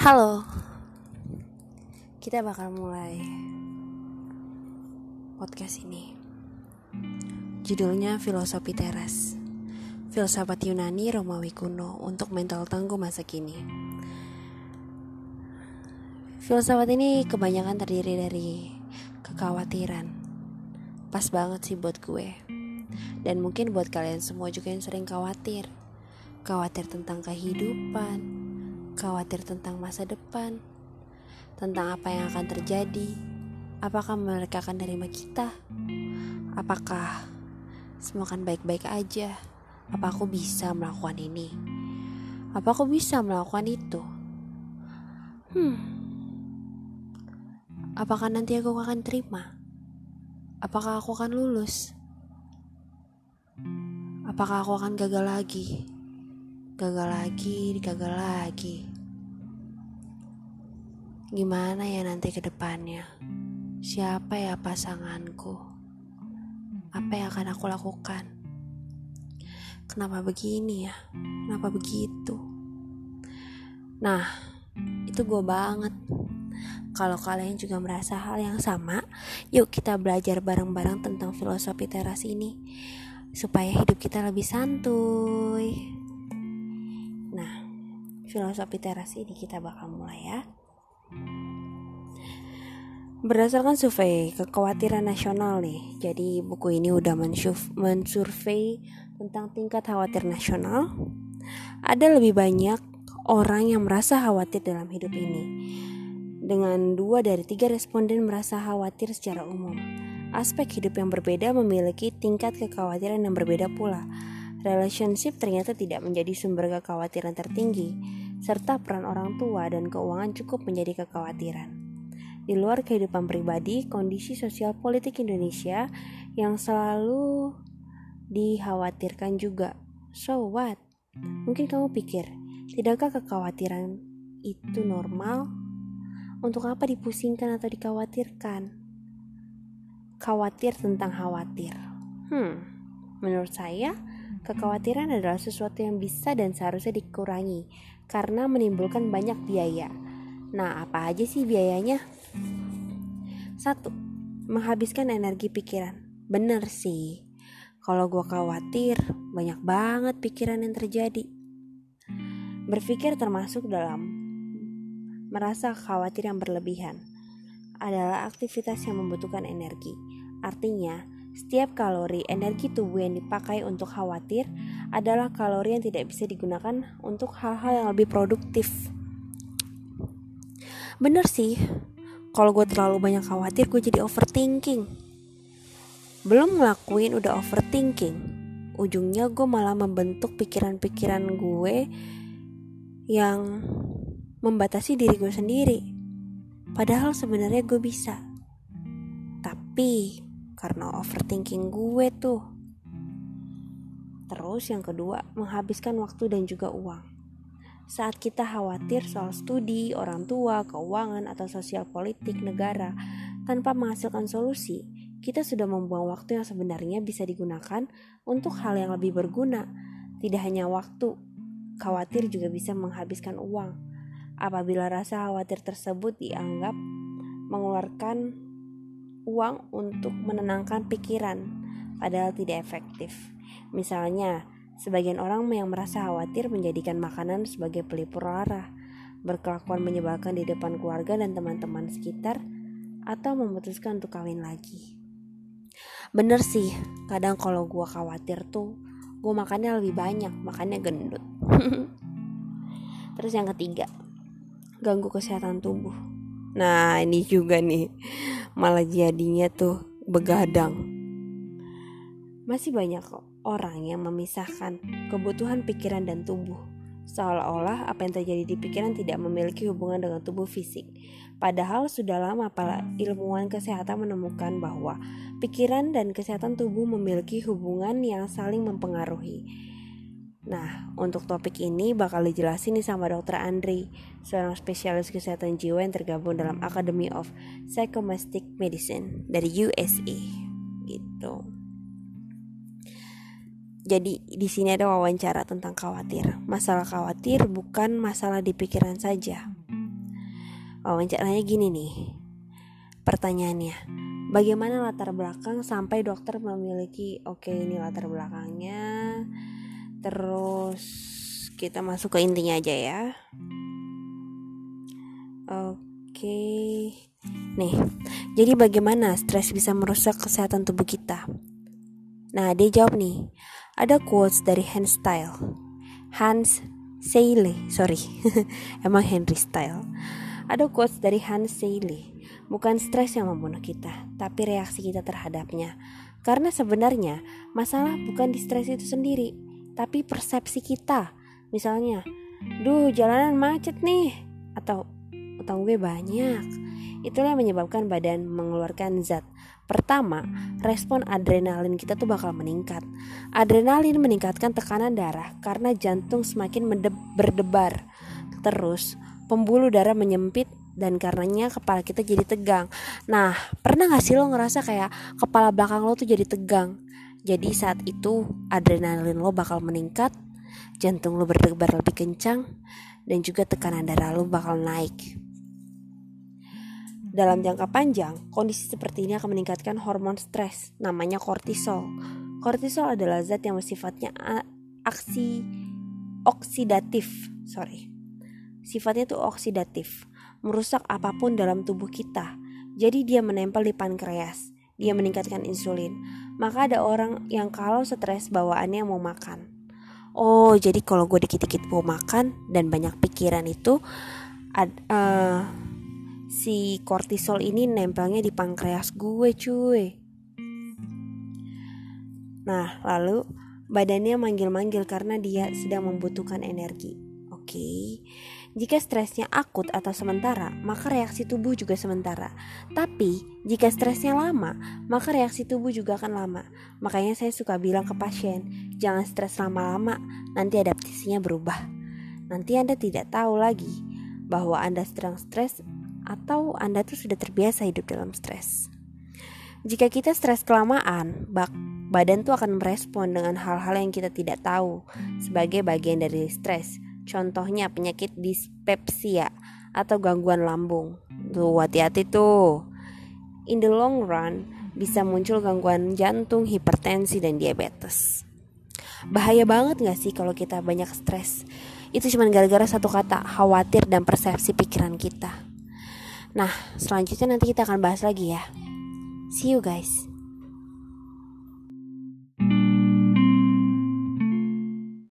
Halo, kita bakal mulai podcast ini. Judulnya Filosofi Teras, filsafat Yunani Romawi kuno untuk mental tangguh masa kini. Filsafat ini kebanyakan terdiri dari kekhawatiran. Pas banget sih buat gue. Dan mungkin buat kalian semua juga yang sering khawatir. Khawatir tentang kehidupan, khawatir tentang masa depan, tentang apa yang akan terjadi, apakah mereka akan terima kita, apakah semua akan baik-baik aja, apa aku bisa melakukan ini, apa aku bisa melakukan itu. Hmm, apakah nanti aku akan terima? Apakah aku akan lulus? Apakah aku akan gagal lagi? Gagal lagi, gagal lagi. Gimana ya nanti ke depannya? Siapa ya pasanganku? Apa yang akan aku lakukan? Kenapa begini ya? Kenapa begitu? Nah, itu gue banget. Kalau kalian juga merasa hal yang sama, yuk kita belajar bareng-bareng tentang filosofi teras ini supaya hidup kita lebih santuy. Nah, filosofi teras ini kita bakal mulai ya. Berdasarkan survei kekhawatiran nasional nih, jadi buku ini udah mensurvei tentang tingkat khawatir nasional. Ada lebih banyak orang yang merasa khawatir dalam hidup ini. Dengan dua dari tiga responden merasa khawatir secara umum. Aspek hidup yang berbeda memiliki tingkat kekhawatiran yang berbeda pula. Relationship ternyata tidak menjadi sumber kekhawatiran tertinggi, serta peran orang tua dan keuangan cukup menjadi kekhawatiran. Di luar kehidupan pribadi, kondisi sosial politik Indonesia yang selalu dikhawatirkan juga. So what? Mungkin kamu pikir, tidakkah kekhawatiran itu normal? Untuk apa dipusingkan atau dikhawatirkan? Khawatir tentang khawatir. Hmm, menurut saya, kekhawatiran adalah sesuatu yang bisa dan seharusnya dikurangi karena menimbulkan banyak biaya. Nah, apa aja sih biayanya? Satu, menghabiskan energi pikiran. Bener sih, kalau gue khawatir, banyak banget pikiran yang terjadi. Berpikir termasuk dalam merasa khawatir yang berlebihan adalah aktivitas yang membutuhkan energi. Artinya, setiap kalori energi tubuh yang dipakai untuk khawatir adalah kalori yang tidak bisa digunakan untuk hal-hal yang lebih produktif. Bener sih, kalau gue terlalu banyak khawatir gue jadi overthinking. Belum ngelakuin udah overthinking. Ujungnya gue malah membentuk pikiran-pikiran gue yang membatasi diri gue sendiri. Padahal sebenarnya gue bisa. Tapi karena overthinking gue tuh terus yang kedua menghabiskan waktu dan juga uang saat kita khawatir soal studi, orang tua, keuangan, atau sosial politik negara tanpa menghasilkan solusi, kita sudah membuang waktu yang sebenarnya bisa digunakan untuk hal yang lebih berguna. Tidak hanya waktu, khawatir juga bisa menghabiskan uang. Apabila rasa khawatir tersebut dianggap mengeluarkan uang untuk menenangkan pikiran, padahal tidak efektif. Misalnya, Sebagian orang yang merasa khawatir menjadikan makanan sebagai pelipur lara, berkelakuan menyebalkan di depan keluarga dan teman-teman sekitar, atau memutuskan untuk kawin lagi. Bener sih, kadang kalau gue khawatir tuh, gue makannya lebih banyak, makannya gendut. Terus yang ketiga, ganggu kesehatan tubuh. Nah ini juga nih, malah jadinya tuh begadang. Masih banyak orang yang memisahkan kebutuhan pikiran dan tubuh. Seolah-olah apa yang terjadi di pikiran tidak memiliki hubungan dengan tubuh fisik. Padahal sudah lama para ilmuwan kesehatan menemukan bahwa pikiran dan kesehatan tubuh memiliki hubungan yang saling mempengaruhi. Nah, untuk topik ini bakal dijelasin nih sama Dr. Andri, seorang spesialis kesehatan jiwa yang tergabung dalam Academy of Psychomastic Medicine dari USA. Gitu. Jadi di sini ada wawancara tentang khawatir. Masalah khawatir bukan masalah di pikiran saja. wawancaranya gini nih pertanyaannya bagaimana latar belakang sampai dokter memiliki oke okay, ini latar belakangnya kita masuk ke intinya aja ya. Oke. Nih jadi bagaimana stres bisa merusak kesehatan tubuh kita? Nah dia jawab nih ada quotes dari Hans Style Hans Seyle sorry. Emang Henry Style ada quotes dari Hans Seyle bukan stres yang membunuh kita tapi reaksi kita terhadapnya. Karena sebenarnya masalah bukan di stres itu sendiri tapi persepsi kita misalnya duh jalanan macet nih atau utang gue banyak itulah yang menyebabkan badan mengeluarkan zat Pertama, respon adrenalin kita tuh bakal meningkat. Adrenalin meningkatkan tekanan darah karena jantung semakin berdebar. Terus, pembuluh darah menyempit dan karenanya kepala kita jadi tegang. Nah, pernah gak sih lo ngerasa kayak kepala belakang lo tuh jadi tegang? Jadi saat itu adrenalin lo bakal meningkat, jantung lo berdebar lebih kencang, dan juga tekanan darah lo bakal naik. Dalam jangka panjang, kondisi seperti ini akan meningkatkan hormon stres, namanya kortisol. Kortisol adalah zat yang bersifatnya aksi oksidatif, sorry. Sifatnya itu oksidatif, merusak apa pun dalam tubuh kita. Jadi dia menempel di pankreas, dia meningkatkan insulin. Maka ada orang yang kalau stres bawaannya mau makan. Oh, jadi kalau gue dikit-dikit mau makan dan banyak pikiran itu, ad, uh, si kortisol ini nempelnya di pankreas gue cuy. Nah lalu badannya manggil-manggil karena dia sedang membutuhkan energi okay. jika stresnya akut atau sementara maka reaksi tubuh juga sementara tapi jika stresnya lama maka reaksi tubuh juga akan lama makanya saya suka bilang ke pasien jangan stres lama-lama nanti adaptasinya berubah nanti anda tidak tahu lagi bahwa anda sedang stres atau Anda tuh sudah terbiasa hidup dalam stres. Jika kita stres kelamaan, bak badan tuh akan merespon dengan hal-hal yang kita tidak tahu sebagai bagian dari stres. Contohnya penyakit dispepsia atau gangguan lambung. Tuh hati-hati tuh. In the long run bisa muncul gangguan jantung, hipertensi dan diabetes. Bahaya banget gak sih kalau kita banyak stres? Itu cuma gara-gara satu kata, khawatir dan persepsi pikiran kita. Nah, selanjutnya nanti kita akan bahas lagi ya. See you guys.